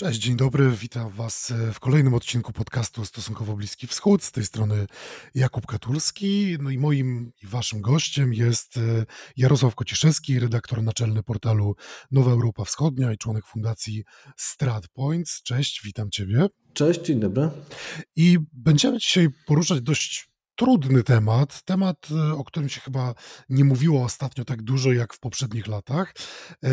Cześć, dzień dobry, witam Was w kolejnym odcinku podcastu Stosunkowo Bliski Wschód. Z tej strony Jakub Katulski. No i moim i Waszym gościem jest e, Jarosław Kociszewski, redaktor naczelny portalu Nowa Europa Wschodnia i członek fundacji StratPoints. Cześć, witam Ciebie. Cześć, dzień dobry. I będziemy dzisiaj poruszać dość trudny temat, temat, e, o którym się chyba nie mówiło ostatnio tak dużo jak w poprzednich latach. E,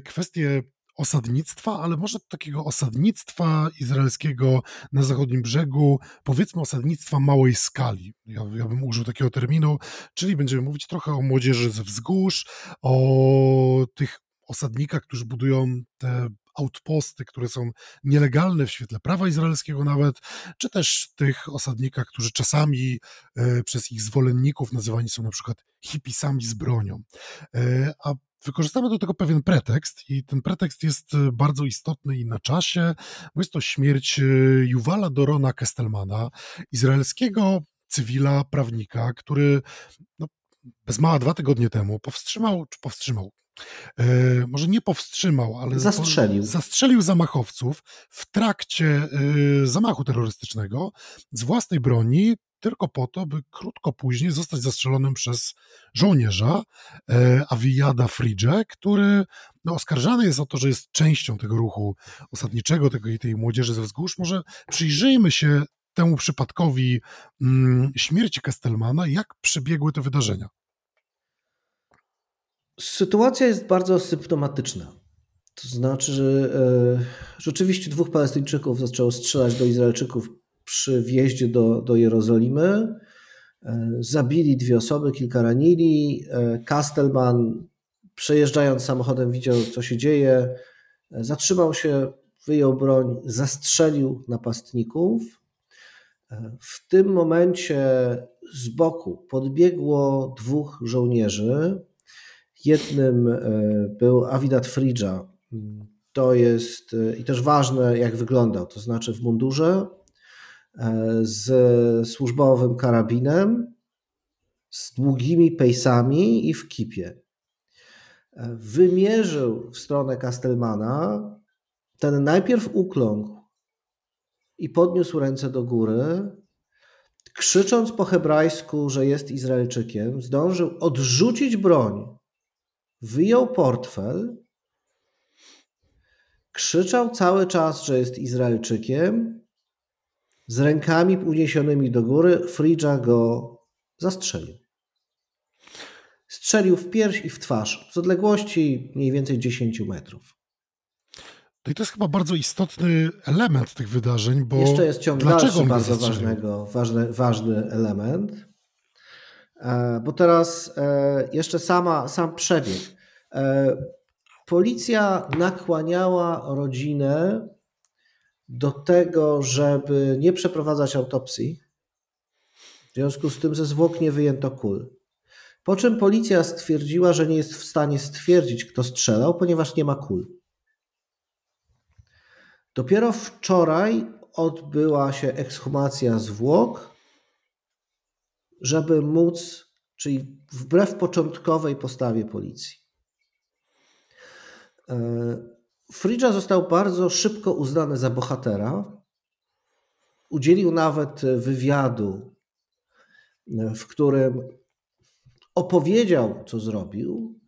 kwestie osadnictwa, ale może takiego osadnictwa izraelskiego na zachodnim brzegu, powiedzmy osadnictwa małej skali. Ja, ja bym użył takiego terminu, czyli będziemy mówić trochę o młodzieży ze wzgórz, o tych osadnikach, którzy budują te outposty, które są nielegalne w świetle prawa izraelskiego nawet, czy też tych osadnikach, którzy czasami e, przez ich zwolenników nazywani są na przykład hipisami z bronią. E, a wykorzystamy do tego pewien pretekst i ten pretekst jest e, bardzo istotny i na czasie, bo jest to śmierć Juwala Dorona Kestelmana, izraelskiego cywila, prawnika, który no, bez mała dwa tygodnie temu powstrzymał, czy powstrzymał, może nie powstrzymał, ale zastrzelił. zastrzelił zamachowców w trakcie e, zamachu terrorystycznego z własnej broni, tylko po to, by krótko później zostać zastrzelonym przez żołnierza e, Aviyada Fridże, który no, oskarżany jest o to, że jest częścią tego ruchu osadniczego, tego, tej młodzieży ze wzgórz. Może przyjrzyjmy się temu przypadkowi mm, śmierci Kestelmana, jak przebiegły te wydarzenia. Sytuacja jest bardzo symptomatyczna. To znaczy, że e, rzeczywiście dwóch Palestyńczyków zaczęło strzelać do Izraelczyków przy wjeździe do, do Jerozolimy. E, zabili dwie osoby, kilka ranili. E, Kastelman, przejeżdżając samochodem, widział, co się dzieje. Zatrzymał się, wyjął broń, zastrzelił napastników. W tym momencie z boku podbiegło dwóch żołnierzy Jednym e, był Avidat Fridża. To jest e, i też ważne, jak wyglądał, to znaczy w mundurze e, z służbowym karabinem, z długimi pejsami i w kipie. Wymierzył w stronę Kastelmana. Ten najpierw ukląkł i podniósł ręce do góry, krzycząc po hebrajsku, że jest Izraelczykiem, zdążył odrzucić broń wyjął portfel, krzyczał cały czas, że jest Izraelczykiem, z rękami uniesionymi do góry, Fridża go zastrzelił. Strzelił w pierś i w twarz z odległości mniej więcej 10 metrów. No i to jest chyba bardzo istotny element tych wydarzeń, bo. Jeszcze jest ciąg dalszy bardzo ważnego, ważny, ważny element. E, bo teraz e, jeszcze sama, sam przebieg. E, policja nakłaniała rodzinę do tego, żeby nie przeprowadzać autopsji. W związku z tym ze zwłok nie wyjęto kul. Po czym policja stwierdziła, że nie jest w stanie stwierdzić, kto strzelał, ponieważ nie ma kul. Dopiero wczoraj odbyła się ekshumacja zwłok żeby móc, czyli wbrew początkowej postawie policji. E, Fridża został bardzo szybko uznany za bohatera. Udzielił nawet wywiadu, e, w którym opowiedział, co zrobił,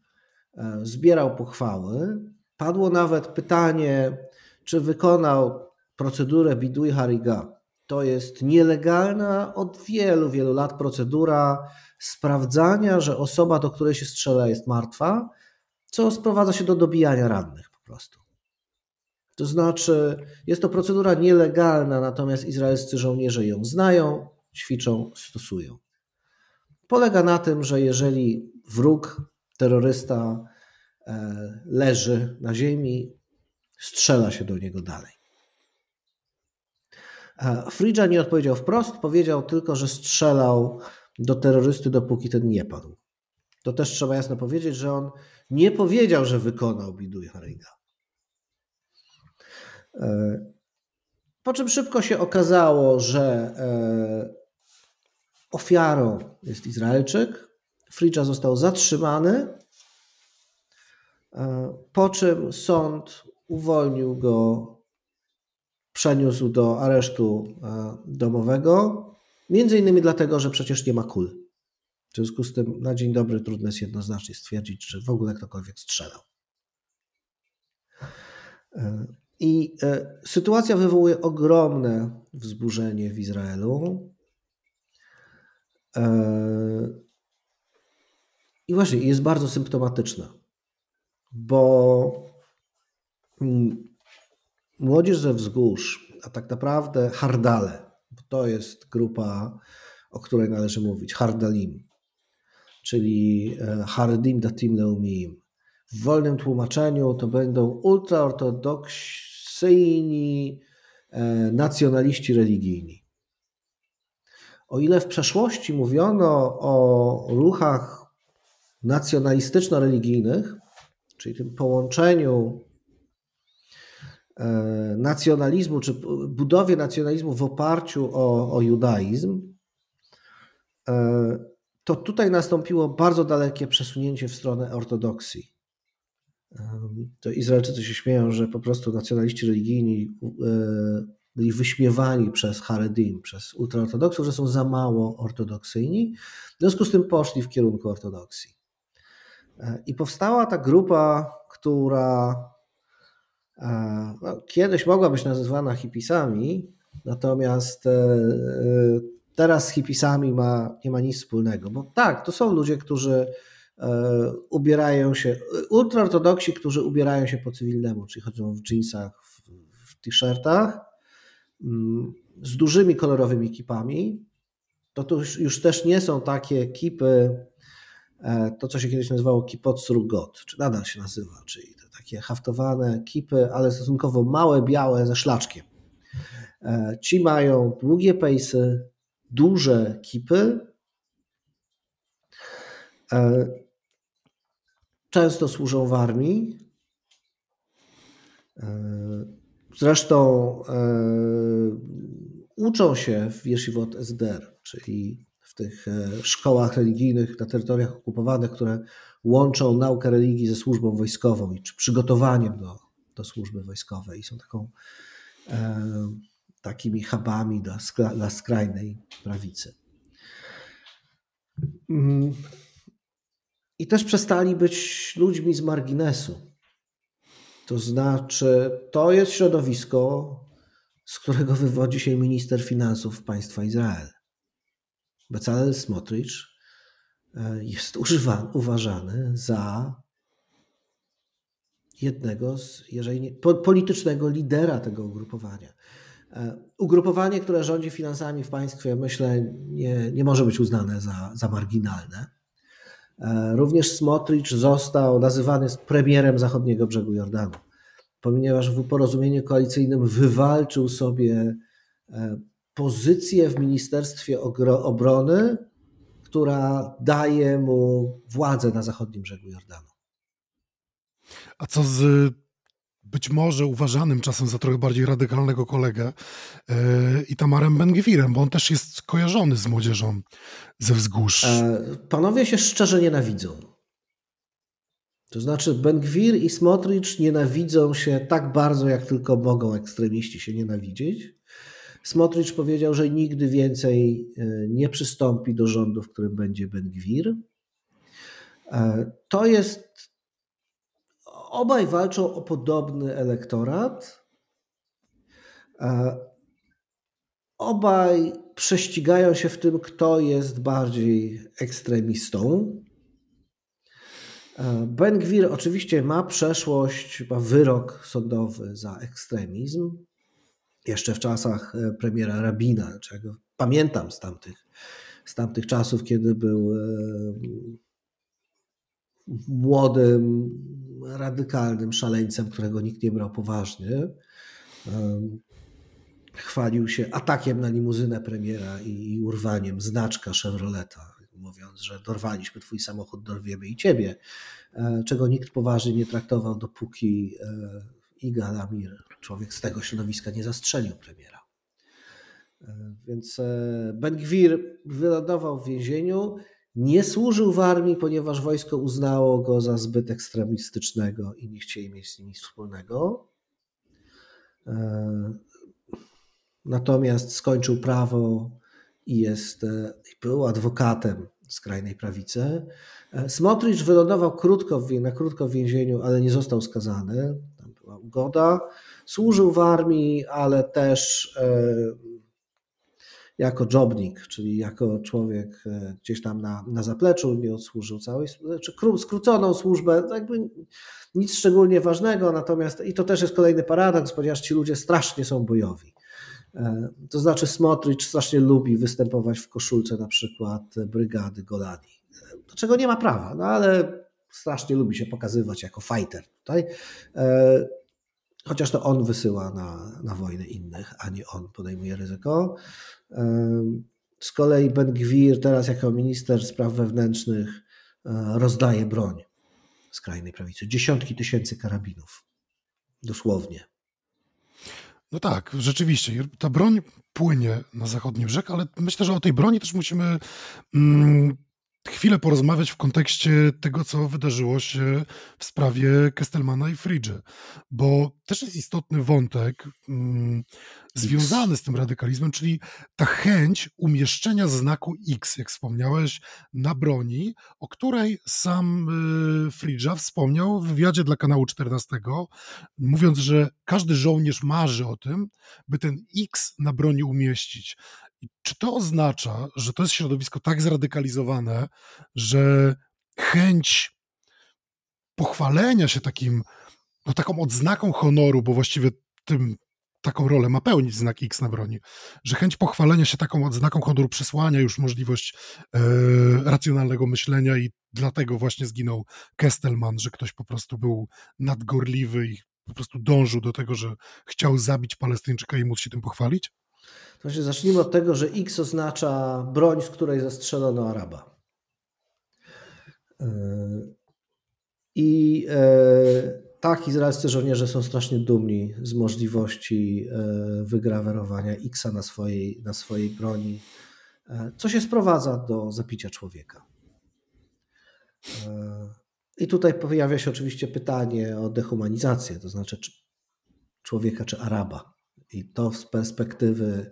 e, zbierał pochwały. Padło nawet pytanie, czy wykonał procedurę Biduj Hariga, to jest nielegalna od wielu, wielu lat procedura sprawdzania, że osoba, do której się strzela, jest martwa, co sprowadza się do dobijania rannych po prostu. To znaczy, jest to procedura nielegalna, natomiast izraelscy żołnierze ją znają, ćwiczą, stosują. Polega na tym, że jeżeli wróg, terrorysta e, leży na ziemi, strzela się do niego dalej. Fridża nie odpowiedział wprost, powiedział tylko, że strzelał do terrorysty, dopóki ten nie padł. To też trzeba jasno powiedzieć, że on nie powiedział, że wykonał Biduj Haringa. E, po czym szybko się okazało, że e, ofiarą jest Izraelczyk. Fridża został zatrzymany, e, po czym sąd uwolnił go przeniósł do aresztu domowego, między innymi dlatego, że przecież nie ma kul. W związku z tym na dzień dobry trudno jest jednoznacznie stwierdzić, czy w ogóle ktokolwiek strzelał. I sytuacja wywołuje ogromne wzburzenie w Izraelu. I właśnie jest bardzo symptomatyczna, bo mm, młodzież ze wzgórz, a tak naprawdę hardale, bo to jest grupa, o której należy mówić, hardalim, czyli e, Haredim Datim Leumim. W wolnym tłumaczeniu to będą ultraortodoksyjni e, nacjonaliści religijni. O ile w przeszłości mówiono o ruchach nacjonalistyczno-religijnych, czyli tym połączeniu nacjonalizmu, czy budowie nacjonalizmu w oparciu o, o judaizm, e, to tutaj nastąpiło bardzo dalekie przesunięcie w stronę ortodoksji. E, to Izraelczycy się śmieją, że po prostu nacjonaliści religijni byli wyśmiewani przez Haredim, przez ultraortodoksów, że są za mało ortodoksyjni. W związku z tym poszli w kierunku ortodoksji. E, I powstała ta grupa, która e, no, kiedyś mogła być nazywana hipisami, natomiast e, teraz z hipisami ma, nie ma nic wspólnego. Bo tak, to są ludzie, którzy ubierają się, ultraortodoksi, którzy ubierają się po cywilnemu, czyli chodzą w jeansach, w, w t-shirtach, mm, z dużymi kolorowymi kipami. To, to już, już też nie są takie kipy E, to, co się kiedyś nazywało kipotsru got, czy nadal się nazywa, czyli takie haftowane kipy, ale stosunkowo małe, białe ze szlaczkiem. E, ci mają długie pejsy, duże kipy. E, często służą w armii. Zresztą uczą się w Yeshivot SDR, czyli w tych e, szkołach religijnych na terytoriach okupowanych, które łączą naukę religii ze służbą wojskową czy przygotowaniem do, do służby wojskowej i są taką e, takimi hubami dla, dla skrajnej prawicy. Mm. I też przestali być ludźmi z marginesu. To znaczy, to jest środowisko, z którego wywodzi się minister finansów państwa Izrael. Bezalel Smotrich jest używany, uważany za jednego z, jeżeli nie, politycznego lidera tego ugrupowania. E, ugrupowanie, które rządzi finansami w państwie, myślę, nie, nie może być uznane za, za marginalne. E, również Smotrich został nazywany premierem zachodniego brzegu Jordanu, ponieważ w porozumieniu koalicyjnym wywalczył sobie pozycję w Ministerstwie Obrony, która daje mu władzę na zachodnim brzegu Jordanu. A co z być może uważanym czasem za trochę bardziej radykalnego kolegę yy, Itamarem Ben-Gwirem, bo on też jest kojarzony z młodzieżą ze wzgórz. E, panowie się szczerze nienawidzą. To znaczy Ben-Gwir i Smotrich nienawidzą się tak bardzo, jak tylko mogą ekstremiści się nienawidzieć. Smotrich powiedział, że nigdy więcej e, nie przystąpi do rządu, w którym będzie Ben-Gwir. E, to jest. Obaj walczą o podobny elektorat. E, obaj prześcigają się w tym, kto jest bardziej ekstremistą. Ben Gwir oczywiście ma przeszłość, ma wyrok sądowy za ekstremizm jeszcze w czasach e, premiera Rabina, czego pamiętam z tamtych, z tamtych czasów, kiedy był e, młodym, radykalnym szaleńcem, którego nikt nie brał poważnie. Chwalił się atakiem na limuzynę premiera i urwaniem znaczka Chevroleta, mówiąc, że dorwaliśmy twój samochód, dorwiemy i ciebie, e, czego nikt poważnie nie traktował, dopóki Igal Amir, człowiek z tego środowiska, nie zastrzelił premiera. E, więc e, Ben Gwir wylądował w więzieniu, nie służył w armii, ponieważ wojsko uznało go za zbyt ekstremistycznego i nie chcieli mieć z nim nic wspólnego. E, natomiast skończył prawo i jest, był adwokatem skrajnej prawicy. Smotrich wylądował krótko, na krótko w więzieniu, ale nie został skazany. Ugoda. Służył w armii, ale też jako jobnik, czyli jako człowiek e, gdzieś tam na, na zapleczu, nie odsłużył całej, znaczy skróconą służbę, jakby nic szczególnie ważnego, natomiast i to też jest kolejny paradoks, ponieważ ci ludzie strasznie są bojowi. E, to znaczy Smotrich strasznie lubi występować w koszulce na przykład brygady Golani, e, do czego nie ma prawa, no ale strasznie lubi się pokazywać jako fighter tutaj. Chociaż to on wysyła na, na wojnę innych, a nie on podejmuje ryzyko. Z kolei Ben Gwir teraz jako minister spraw wewnętrznych e, rozdaje broń skrajnej prawicy. Dziesiątki tysięcy karabinów. Dosłownie. No tak, rzeczywiście. Ta broń płynie na zachodni brzeg, ale myślę, że o tej broni też musimy mm, chwilę porozmawiać w kontekście tego, co wydarzyło się w sprawie Kestelmana i Fridge, bo też jest istotny wątek mm, związany z tym radykalizmem, czyli ta chęć umieszczenia znaku X, jak wspomniałeś, na broni, o której sam y, Fridża wspomniał w wywiadzie dla kanału 14, mówiąc, że każdy żołnierz marzy o tym, by ten X na broni umieścić. Czy to oznacza, że to jest środowisko tak zradykalizowane, że chęć pochwalenia się takim, no taką odznaką honoru, bo właściwie tym taką rolę ma pełnić znak X na broni, że chęć pochwalenia się taką odznaką honoru przesłania już możliwość e, racjonalnego myślenia i dlatego właśnie zginął Kestelman, że ktoś po prostu był nadgorliwy i po prostu dążył do tego, że chciał zabić Palestyńczyka i móc się tym pochwalić? To się zacznijmy od tego, że X oznacza broń, z której zastrzelono Araba. E, I e, tak, izraelscy żołnierze są strasznie dumni z możliwości e, wygrawerowania X na swojej, na swojej broni, co się sprowadza do zapicia człowieka. I tutaj pojawia się oczywiście pytanie o dehumanizację, to znaczy czy człowieka czy Araba. I to z perspektywy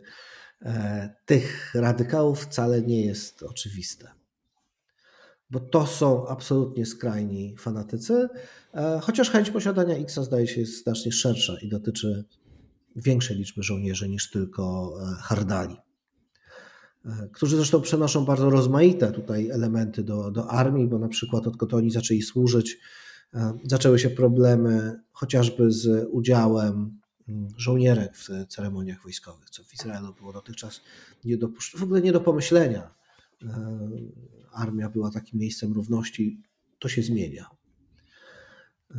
e, tych radykałów wcale nie jest oczywiste. Bo to są absolutnie skrajni fanatycy, e, chociaż chęć posiadania X zdaje się jest znacznie szersza i dotyczy większej liczby żołnierzy niż tylko e, hardali. Którzy zresztą przenoszą bardzo rozmaite tutaj elementy do, do armii, bo na przykład odkąd oni zaczęli służyć, zaczęły się problemy chociażby z udziałem żołnierek w ceremoniach wojskowych, co w Izraelu było dotychczas nie do, w ogóle nie do pomyślenia. E, armia była takim miejscem równości, to się zmienia. E,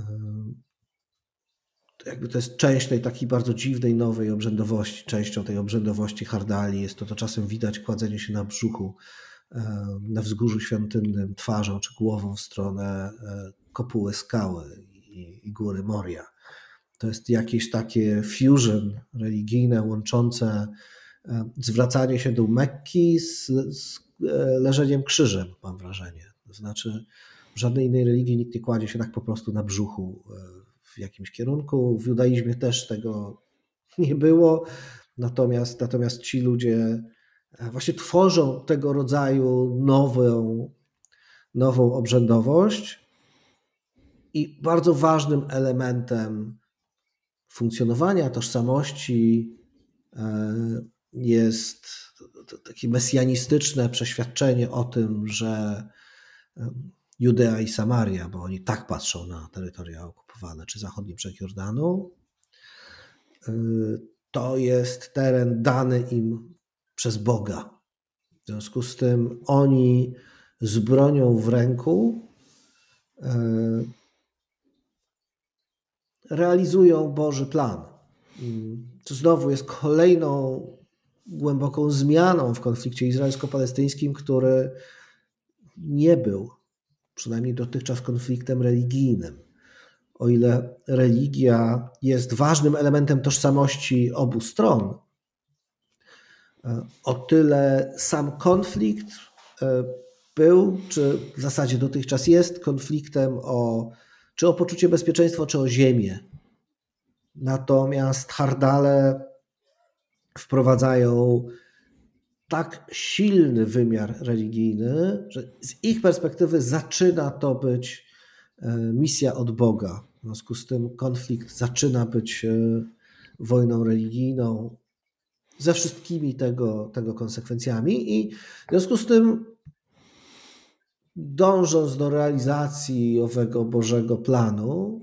jakby to jest część tej takiej bardzo dziwnej, nowej obrzędowości. Częścią tej obrzędowości hardali jest to, to czasem widać kładzenie się na brzuchu e, na wzgórzu świątynnym twarzą czy głową w stronę kopuły skały i góry Moria to jest jakieś takie fusion religijne łączące e, zwracanie się do Mekki z, z e, leżeniem krzyżem, mam wrażenie. To znaczy, w żadnej innej religii nikt nie kładzie się tak po prostu na brzuchu e, w jakimś kierunku. W judaizmie też tego nie było. Natomiast, natomiast ci ludzie właśnie tworzą tego rodzaju nową, nową obrzędowość. I bardzo ważnym elementem funkcjonowania tożsamości e, jest takie mesjanistyczne przeświadczenie o tym, że Judea i Samaria, bo oni tak patrzą na terytoria okupowane, czy zachodni brzeg Jordanu, e, to jest teren dany im przez Boga. W związku z tym oni z bronią w ręku e, realizują Boży plan. To znowu jest kolejną głęboką zmianą w konflikcie izraelsko-palestyńskim, który nie był przynajmniej dotychczas konfliktem religijnym. O ile religia jest ważnym elementem tożsamości obu stron, o tyle sam konflikt e, był, czy w zasadzie dotychczas jest konfliktem o czy o poczucie bezpieczeństwa, czy o ziemię. Natomiast Hardale wprowadzają tak silny wymiar religijny, że z ich perspektywy zaczyna to być e, misja od Boga. W związku z tym konflikt zaczyna być e, wojną religijną ze wszystkimi tego, tego konsekwencjami, i w związku z tym, dążąc do realizacji owego Bożego planu,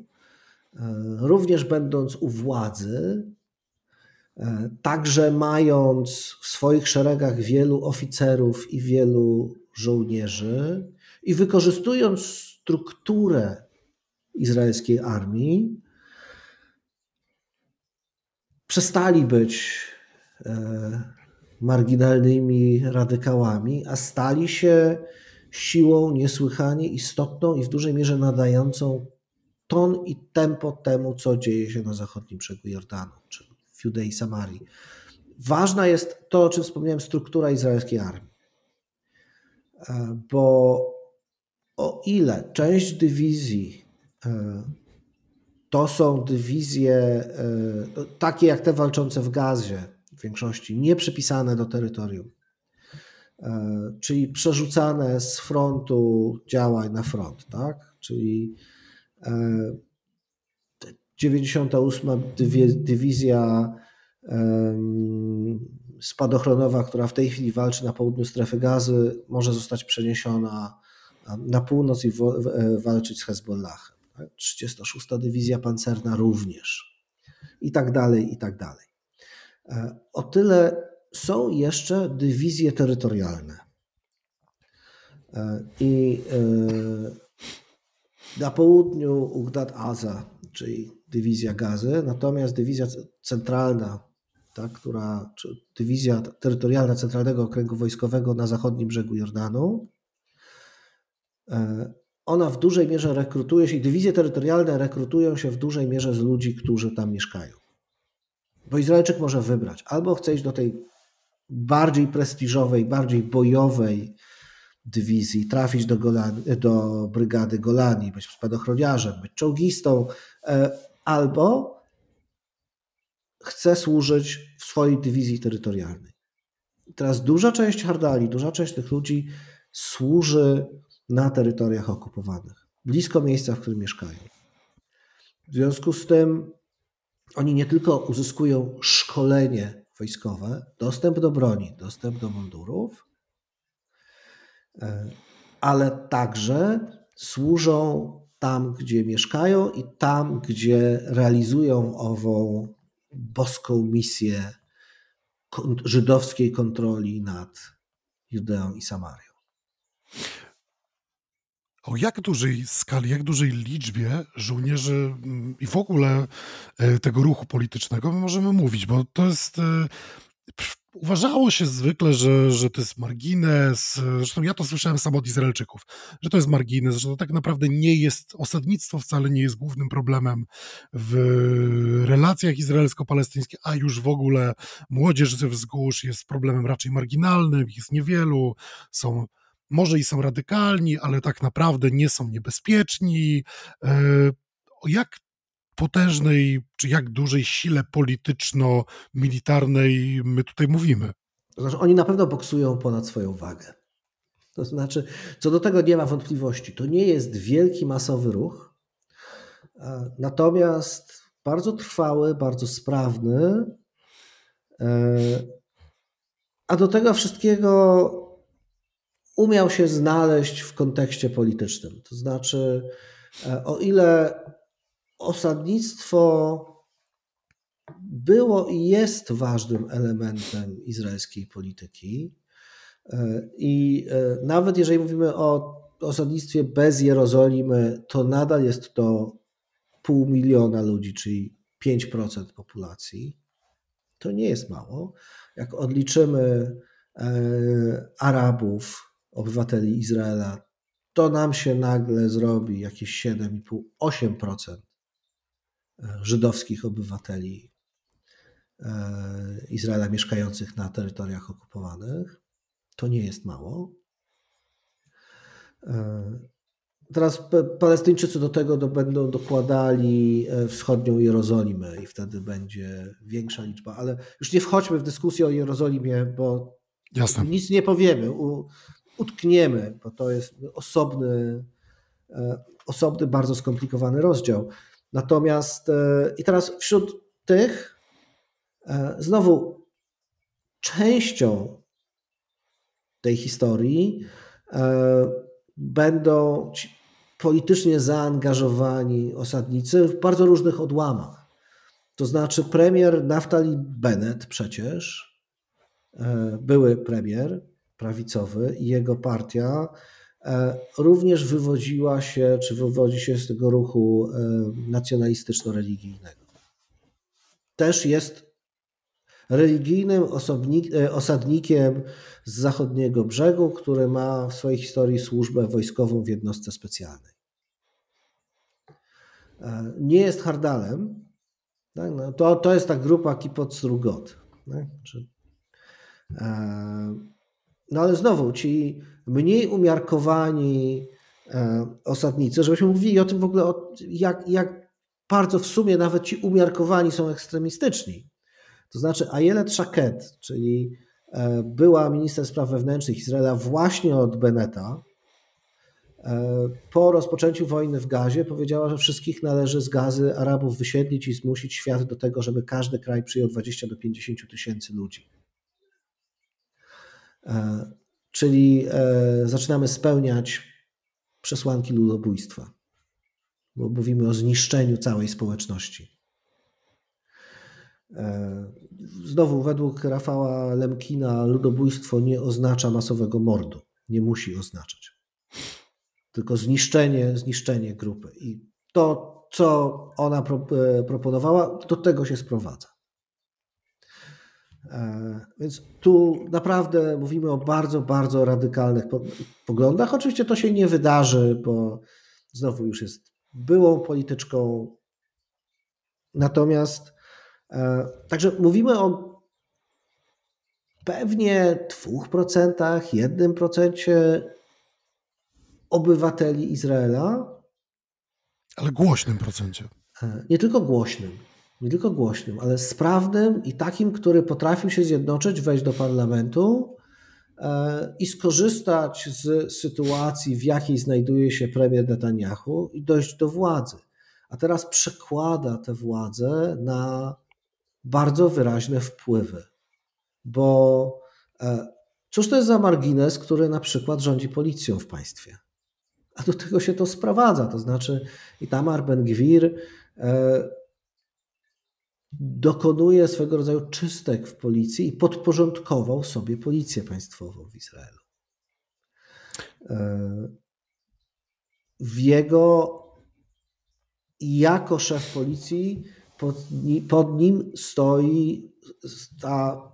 e, również będąc u władzy, E, także mając w swoich szeregach wielu oficerów i wielu żołnierzy i wykorzystując strukturę izraelskiej armii, przestali być e, marginalnymi radykałami, a stali się siłą niesłychanie istotną i w dużej mierze nadającą ton i tempo temu, co dzieje się na zachodnim brzegu Jordanu, czy w Judei Samarii. Ważna jest to, o czym wspomniałem, struktura izraelskiej armii. E, bo o ile część dywizji e, to są dywizje e, takie jak te walczące w Gazie, w większości nie przypisane do terytorium, czyli przerzucane z frontu działań na front, tak? Czyli 98 dywizja spadochronowa, która w tej chwili walczy na południu strefy gazy, może zostać przeniesiona na północ i walczyć z Hezbollahem. 36 tak? dywizja pancerna również. I tak dalej, i tak dalej. E, o tyle są jeszcze dywizje terytorialne. E, I e, na południu Ugdat Aza, czyli dywizja gazy, natomiast dywizja centralna, ta, która, czy dywizja terytorialna Centralnego Okręgu Wojskowego na zachodnim brzegu Jordanu, e, ona w dużej mierze rekrutuje się, dywizje terytorialne rekrutują się w dużej mierze z ludzi, którzy tam mieszkają. Bo Izraelczyk może wybrać, albo chce iść do tej bardziej prestiżowej, bardziej bojowej dywizji, trafić do, Golani, do brygady Golani, być spadochroniarzem, być czołgistą, e, albo chce służyć w swojej dywizji terytorialnej. teraz duża część Hardali, duża część tych ludzi służy na terytoriach okupowanych, blisko miejsca, w którym mieszkają. W związku z tym oni nie tylko uzyskują szkolenie wojskowe, dostęp do broni, dostęp do mundurów, e, ale także służą tam, gdzie mieszkają i tam, gdzie realizują ową boską misję żydowskiej kontroli nad Judeą i Samarią. O jak dużej skali, jak dużej liczbie żołnierzy mm, i w ogóle e, tego ruchu politycznego my możemy mówić, bo to jest e, Uważało się zwykle, że, że to jest margines, zresztą ja to słyszałem sam od Izraelczyków, że to jest margines, że to tak naprawdę nie jest, osadnictwo wcale nie jest głównym problemem w relacjach izraelsko-palestyńskich, a już w ogóle młodzież ze wzgórz jest problemem raczej marginalnym, jest niewielu, są może i są radykalni, ale tak naprawdę nie są niebezpieczni. E, jak potężnej, czy jak dużej sile polityczno-militarnej my tutaj mówimy? To znaczy, oni na pewno boksują ponad swoją wagę. To znaczy, co do tego nie ma wątpliwości. To nie jest wielki, masowy ruch, natomiast bardzo trwały, bardzo sprawny, e, a do tego wszystkiego umiał się znaleźć w kontekście politycznym. To znaczy, e, o ile osadnictwo było i jest ważnym elementem izraelskiej polityki. E, I e, nawet jeżeli mówimy o osadnictwie bez Jerozolimy, to nadal jest to pół miliona ludzi, czyli 5% populacji. To nie jest mało. Jak odliczymy Arabów, obywateli Izraela, to nam się nagle zrobi jakieś 7,5-8% żydowskich obywateli e, Izraela mieszkających na terytoriach okupowanych. To nie jest mało. E, teraz Palestyńczycy do tego będą dokładali e, wschodnią Jerozolimę i wtedy będzie większa liczba, ale już nie wchodźmy w dyskusję o Jerozolimie, bo Jasne. nic nie powiemy, utkniemy, bo to jest osobny, e, osobny, bardzo skomplikowany rozdział. Natomiast e, i teraz wśród tych znowu częścią tej historii będą politycznie zaangażowani osadnicy w bardzo różnych odłamach. To znaczy premier Naftali Bennett przecież, e, były premier prawicowy i jego partia e, również wywodziła się, czy wywodzi się z tego ruchu e, nacjonalistyczno-religijnego. Też jest religijnym osadnikiem z zachodniego brzegu, który ma w swojej historii służbę wojskową w jednostce specjalnej. E, nie jest hardalem. Tak? No, to, to jest ta grupa Kipot Strugot. Tak? E, no ale znowu, ci mniej umiarkowani e, osadnicy, żebyśmy mówili o tym w ogóle, jak, jak bardzo w sumie nawet ci umiarkowani są ekstremistyczni. To znaczy Ayelet Shaked, czyli była minister spraw wewnętrznych Izraela właśnie od Beneta, E, po rozpoczęciu wojny w Gazie powiedziała, że wszystkich należy z gazy Arabów wysiedlić i zmusić świat do tego, żeby każdy kraj przyjął 20 do 50 tysięcy ludzi. E, czyli e, zaczynamy spełniać przesłanki ludobójstwa, bo mówimy o zniszczeniu całej społeczności. Znowu, według Rafała Lemkina, ludobójstwo nie oznacza masowego mordu. Nie musi oznaczać tylko zniszczenie, zniszczenie grupy. I to, co ona pro, e, proponowała, do tego się sprowadza. E, więc tu naprawdę mówimy o bardzo, bardzo radykalnych poglądach. Oczywiście to się nie wydarzy, bo znowu już jest byłą polityczką. Natomiast e, także mówimy o pewnie 2%, 1% obywateli Izraela. Ale głośnym procencie. E, nie tylko głośnym, nie tylko głośnym, ale sprawnym i takim, który potrafił się zjednoczyć, wejść do parlamentu e, i skorzystać z sytuacji, w jakiej znajduje się premier Netanyahu i dojść do władzy. A teraz przekłada tę władzę na bardzo wyraźne wpływy. Bo e, cóż to jest za margines, który na przykład rządzi policją w państwie? A do tego się to sprowadza. To znaczy, Itamar Ben-Gwir e, dokonuje swego rodzaju czystek w policji i podporządkował sobie policję państwową w Izraelu. W jego jako szef policji pod, nim stoi ta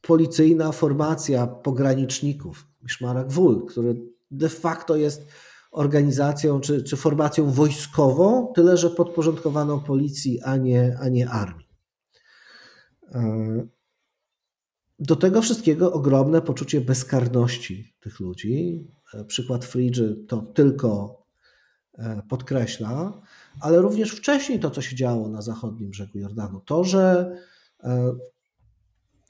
policyjna formacja pograniczników, Miszmarak Wul, który de facto jest organizacją czy, czy formacją wojskową, tyle że podporządkowaną policji, a nie, a nie armii. E, do tego wszystkiego ogromne poczucie bezkarności tych ludzi. E, przykład Fridży to tylko e, podkreśla, ale również wcześniej to, co się działo na zachodnim brzegu Jordanu. To, że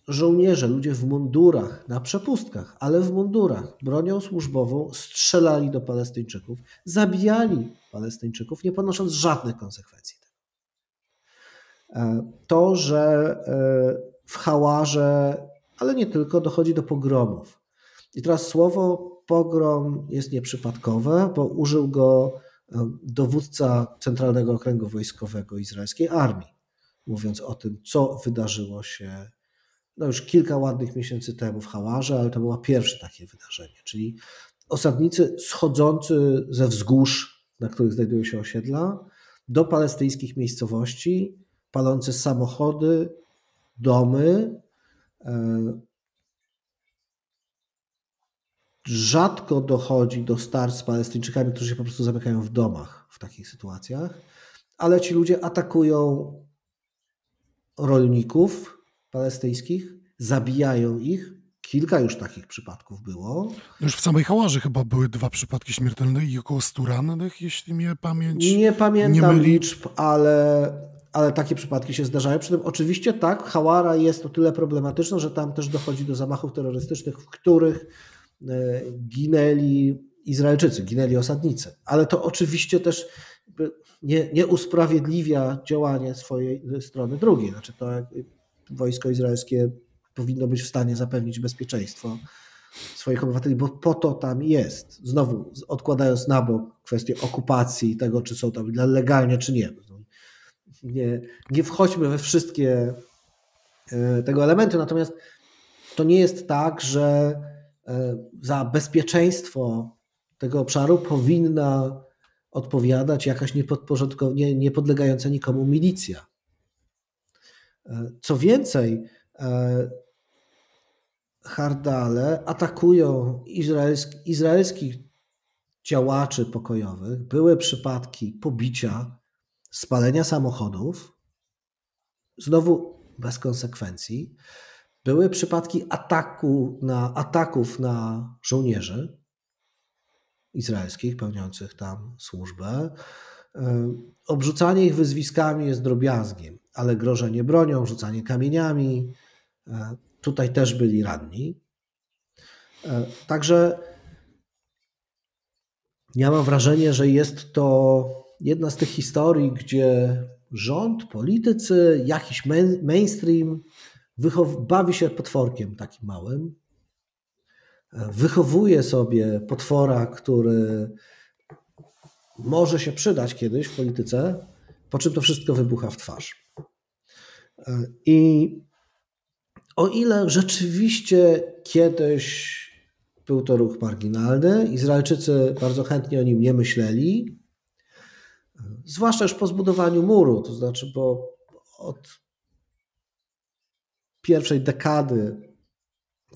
żołnierze, ludzie w mundurach, na przepustkach, ale w mundurach, bronią służbową, strzelali do Palestyńczyków, zabijali Palestyńczyków, nie ponosząc żadnych konsekwencji. E, to, że e, w Hałarze, ale nie tylko, dochodzi do pogromów. I teraz słowo pogrom jest nieprzypadkowe, bo użył go e, dowódca Centralnego Okręgu Wojskowego Izraelskiej Armii, mówiąc o tym, co wydarzyło się no już kilka ładnych miesięcy temu w Hałarze, ale to było pierwsze takie wydarzenie, czyli osadnicy schodzący ze wzgórz, na których znajdują się osiedla, do palestyńskich miejscowości, palące samochody, domy. E, rzadko dochodzi do starć z Palestyńczykami, którzy się po prostu zamykają w domach w takich sytuacjach, ale ci ludzie atakują rolników, palestyńskich, zabijają ich, kilka już takich przypadków było. No już w samej Hałaży chyba były dwa przypadki śmiertelne i około 100 rannych, jeśli mnie pamięć Nie pamiętam myli. liczb, ale, ale takie przypadki się zdarzają. Przy tym oczywiście tak, Hałara jest o tyle problematyczna, że tam też dochodzi do zamachów terrorystycznych, w których e, ginęli Izraelczycy, ginęli osadnicy. Ale to oczywiście też nie, nie usprawiedliwia działanie swojej strony drugiej. Znaczy to wojsko izraelskie powinno być w stanie zapewnić bezpieczeństwo swoich obywateli, bo po to tam jest. Znowu odkładając na bok kwestię okupacji i tego, czy są tam legalnie, czy nie. Nie, nie wchodźmy we wszystkie e, tego elementy, natomiast to nie jest tak, że e, za bezpieczeństwo tego obszaru powinna odpowiadać jakaś nie, niepodlegająca nikomu milicja. E, co więcej, Hardale atakują izraelski, izraelskich działaczy pokojowych. Były przypadki pobicia, spalenia samochodów, znowu bez konsekwencji. Były przypadki ataku na, ataków na żołnierzy izraelskich pełniących tam służbę. Obrzucanie ich wyzwiskami jest drobiazgiem, ale grożenie bronią, rzucanie kamieniami, e, Tutaj też byli ranni. E, także ja mam wrażenie, że jest to jedna z tych historii, gdzie rząd, politycy, jakiś mainstream bawi się potworkiem takim małym. E, wychowuje sobie potwora, który może się przydać kiedyś w polityce, po czym to wszystko wybucha w twarz. I o ile rzeczywiście kiedyś był to ruch marginalny, Izraelczycy bardzo chętnie o nim nie myśleli, zwłaszcza już po zbudowaniu muru, to znaczy, bo od pierwszej dekady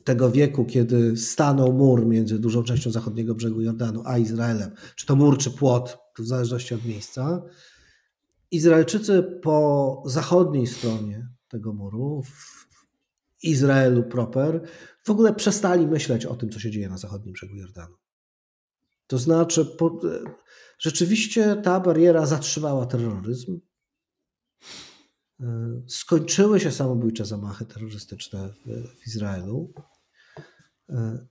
tego wieku, kiedy stanął mur między dużą częścią zachodniego brzegu Jordanu a Izraelem, czy to mur, czy płot, w zależności od miejsca, Izraelczycy po zachodniej stronie tego muru, Izraelu proper, w ogóle przestali myśleć o tym, co się dzieje na zachodnim brzegu Jordanu. To znaczy, po, rzeczywiście ta bariera zatrzymała terroryzm. E, skończyły się samobójcze zamachy terrorystyczne w, w Izraelu. E,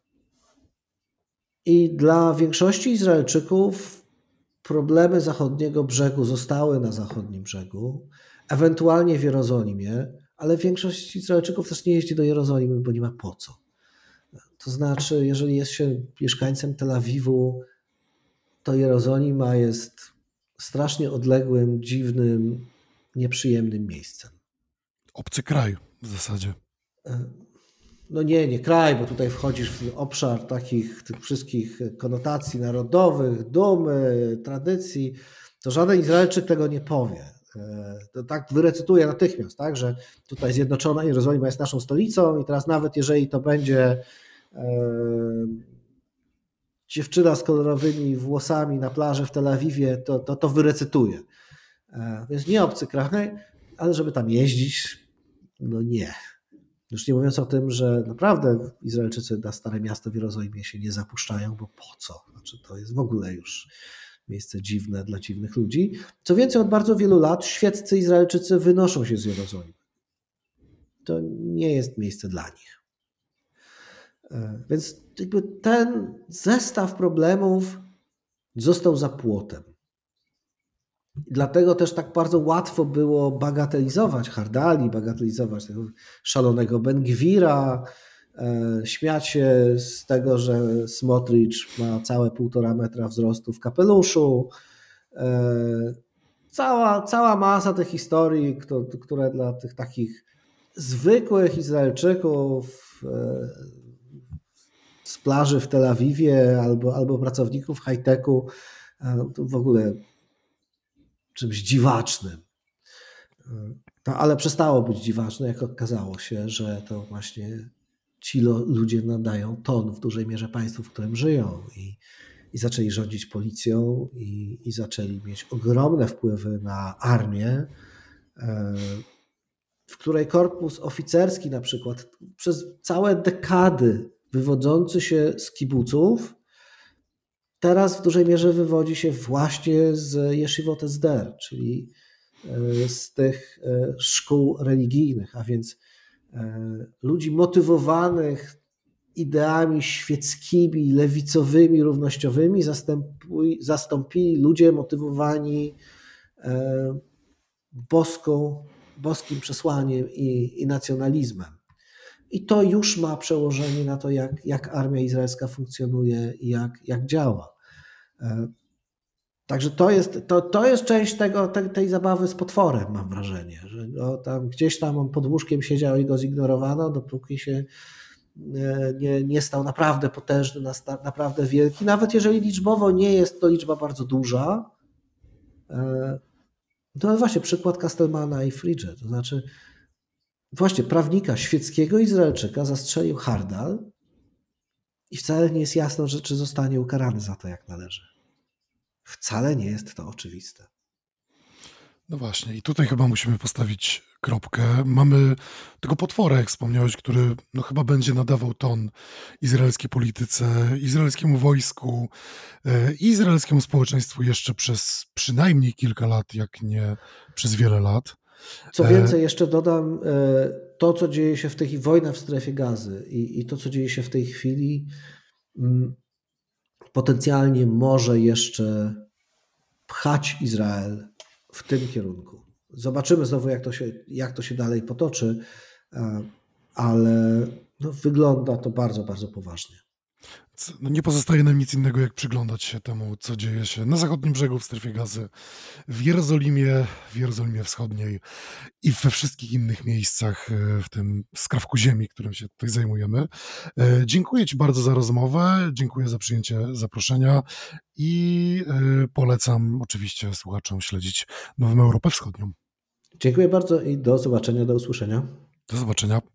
I dla większości Izraelczyków problemy zachodniego brzegu zostały na zachodnim brzegu, ewentualnie w Jerozolimie, ale większość Izraelczyków też nie jeździ do Jerozolimy, bo nie ma po co. To znaczy, jeżeli jest się mieszkańcem Tel Awiwu, to Jerozolima jest strasznie odległym, dziwnym, nieprzyjemnym miejscem. Obcy kraj w zasadzie. No nie, nie kraj, bo tutaj wchodzisz w obszar takich tych wszystkich konotacji narodowych, dumy, tradycji. To żaden Izraelczyk tego nie powie. E, to tak wyrecytuję natychmiast, tak, że tutaj Zjednoczona Jerozolima jest naszą stolicą i teraz nawet jeżeli to będzie e, dziewczyna z kolorowymi włosami na plaży w Tel Awiwie, to, to, to wyrecytuję. E, więc nie obcy kraj, ale żeby tam jeździć, no nie. Już nie mówiąc o tym, że naprawdę Izraelczycy na Stare Miasto w Jerozolimie się nie zapuszczają, bo po co? Znaczy to jest w ogóle już miejsce dziwne dla dziwnych ludzi. Co więcej, od bardzo wielu lat świeccy Izraelczycy wynoszą się z Jerozolimy. To nie jest miejsce dla nich. E, więc jakby ten zestaw problemów został za płotem. Dlatego też tak bardzo łatwo było bagatelizować Hardali, bagatelizować tego szalonego Bengwira, E, śmiać się z tego, że Smotrich ma całe półtora metra wzrostu w kapeluszu. E, cała, cała masa tych historii, które dla tych takich zwykłych Izraelczyków e, z plaży w Tel Awiwie albo, albo pracowników high-techu to w ogóle czymś dziwacznym. No, ale przestało być dziwaczne, jak okazało się, że to właśnie ci ludzie nadają ton w dużej mierze państwu, w którym żyją i, i zaczęli rządzić policją i, i zaczęli mieć ogromne wpływy na armię, e, której korpus oficerski na przykład przez całe dekady wywodzący się z kibuców, teraz w dużej mierze wywodzi się właśnie z Yeshivot Esder, czyli e, z tych e, szkół religijnych, a więc e, ludzi motywowanych ideami świeckimi, lewicowymi, równościowymi zastąpili ludzie motywowani boską, boskim przesłaniem i, i nacjonalizmem. I to już ma przełożenie na to, jak, jak armia izraelska funkcjonuje i jak, jak działa. E, także to jest, to, to jest część tego, tej, tej zabawy z potworem, mam wrażenie, że go tam, gdzieś tam on pod łóżkiem siedział i go zignorowano, dopóki się e, nie, nie stał naprawdę potężny, naprawdę wielki. Nawet jeżeli liczbowo nie jest to liczba bardzo duża, e, to właśnie przykład Kastelmana i Fridge, to znaczy właśnie prawnika świeckiego Izraelczyka zastrzelił Hardal i wcale nie jest jasno, że czy zostanie ukarany za to jak należy. Wcale nie jest to oczywiste. No właśnie, i tutaj chyba musimy postawić kropkę. Mamy tego potwora, jak wspomniałeś, który no chyba będzie nadawał ton izraelskiej polityce, izraelskiemu wojsku e, izraelskiemu społeczeństwu jeszcze przez przynajmniej kilka lat, jak nie przez wiele lat. Co więcej, jeszcze dodam, e, to co dzieje się w tej wojna w strefie gazy i, i to co dzieje się w tej chwili, mm, potencjalnie może jeszcze pchać Izrael w tym kierunku. Zobaczymy znowu, jak to się, jak to się dalej potoczy, e, ale no, wygląda to bardzo, bardzo poważnie. No nie pozostaje nam nic innego, jak przyglądać się temu, co dzieje się na zachodnim brzegu w strefie gazy, w Jerozolimie, w Jerozolimie Wschodniej i we wszystkich innych miejscach e, w tym skrawku ziemi, którym się tutaj zajmujemy. E, dziękuję Ci bardzo za rozmowę, dziękuję za przyjęcie zaproszenia i e, polecam oczywiście słuchaczom śledzić Nową Europę Wschodnią. Dziękuję bardzo i do zobaczenia, do usłyszenia. Do zobaczenia.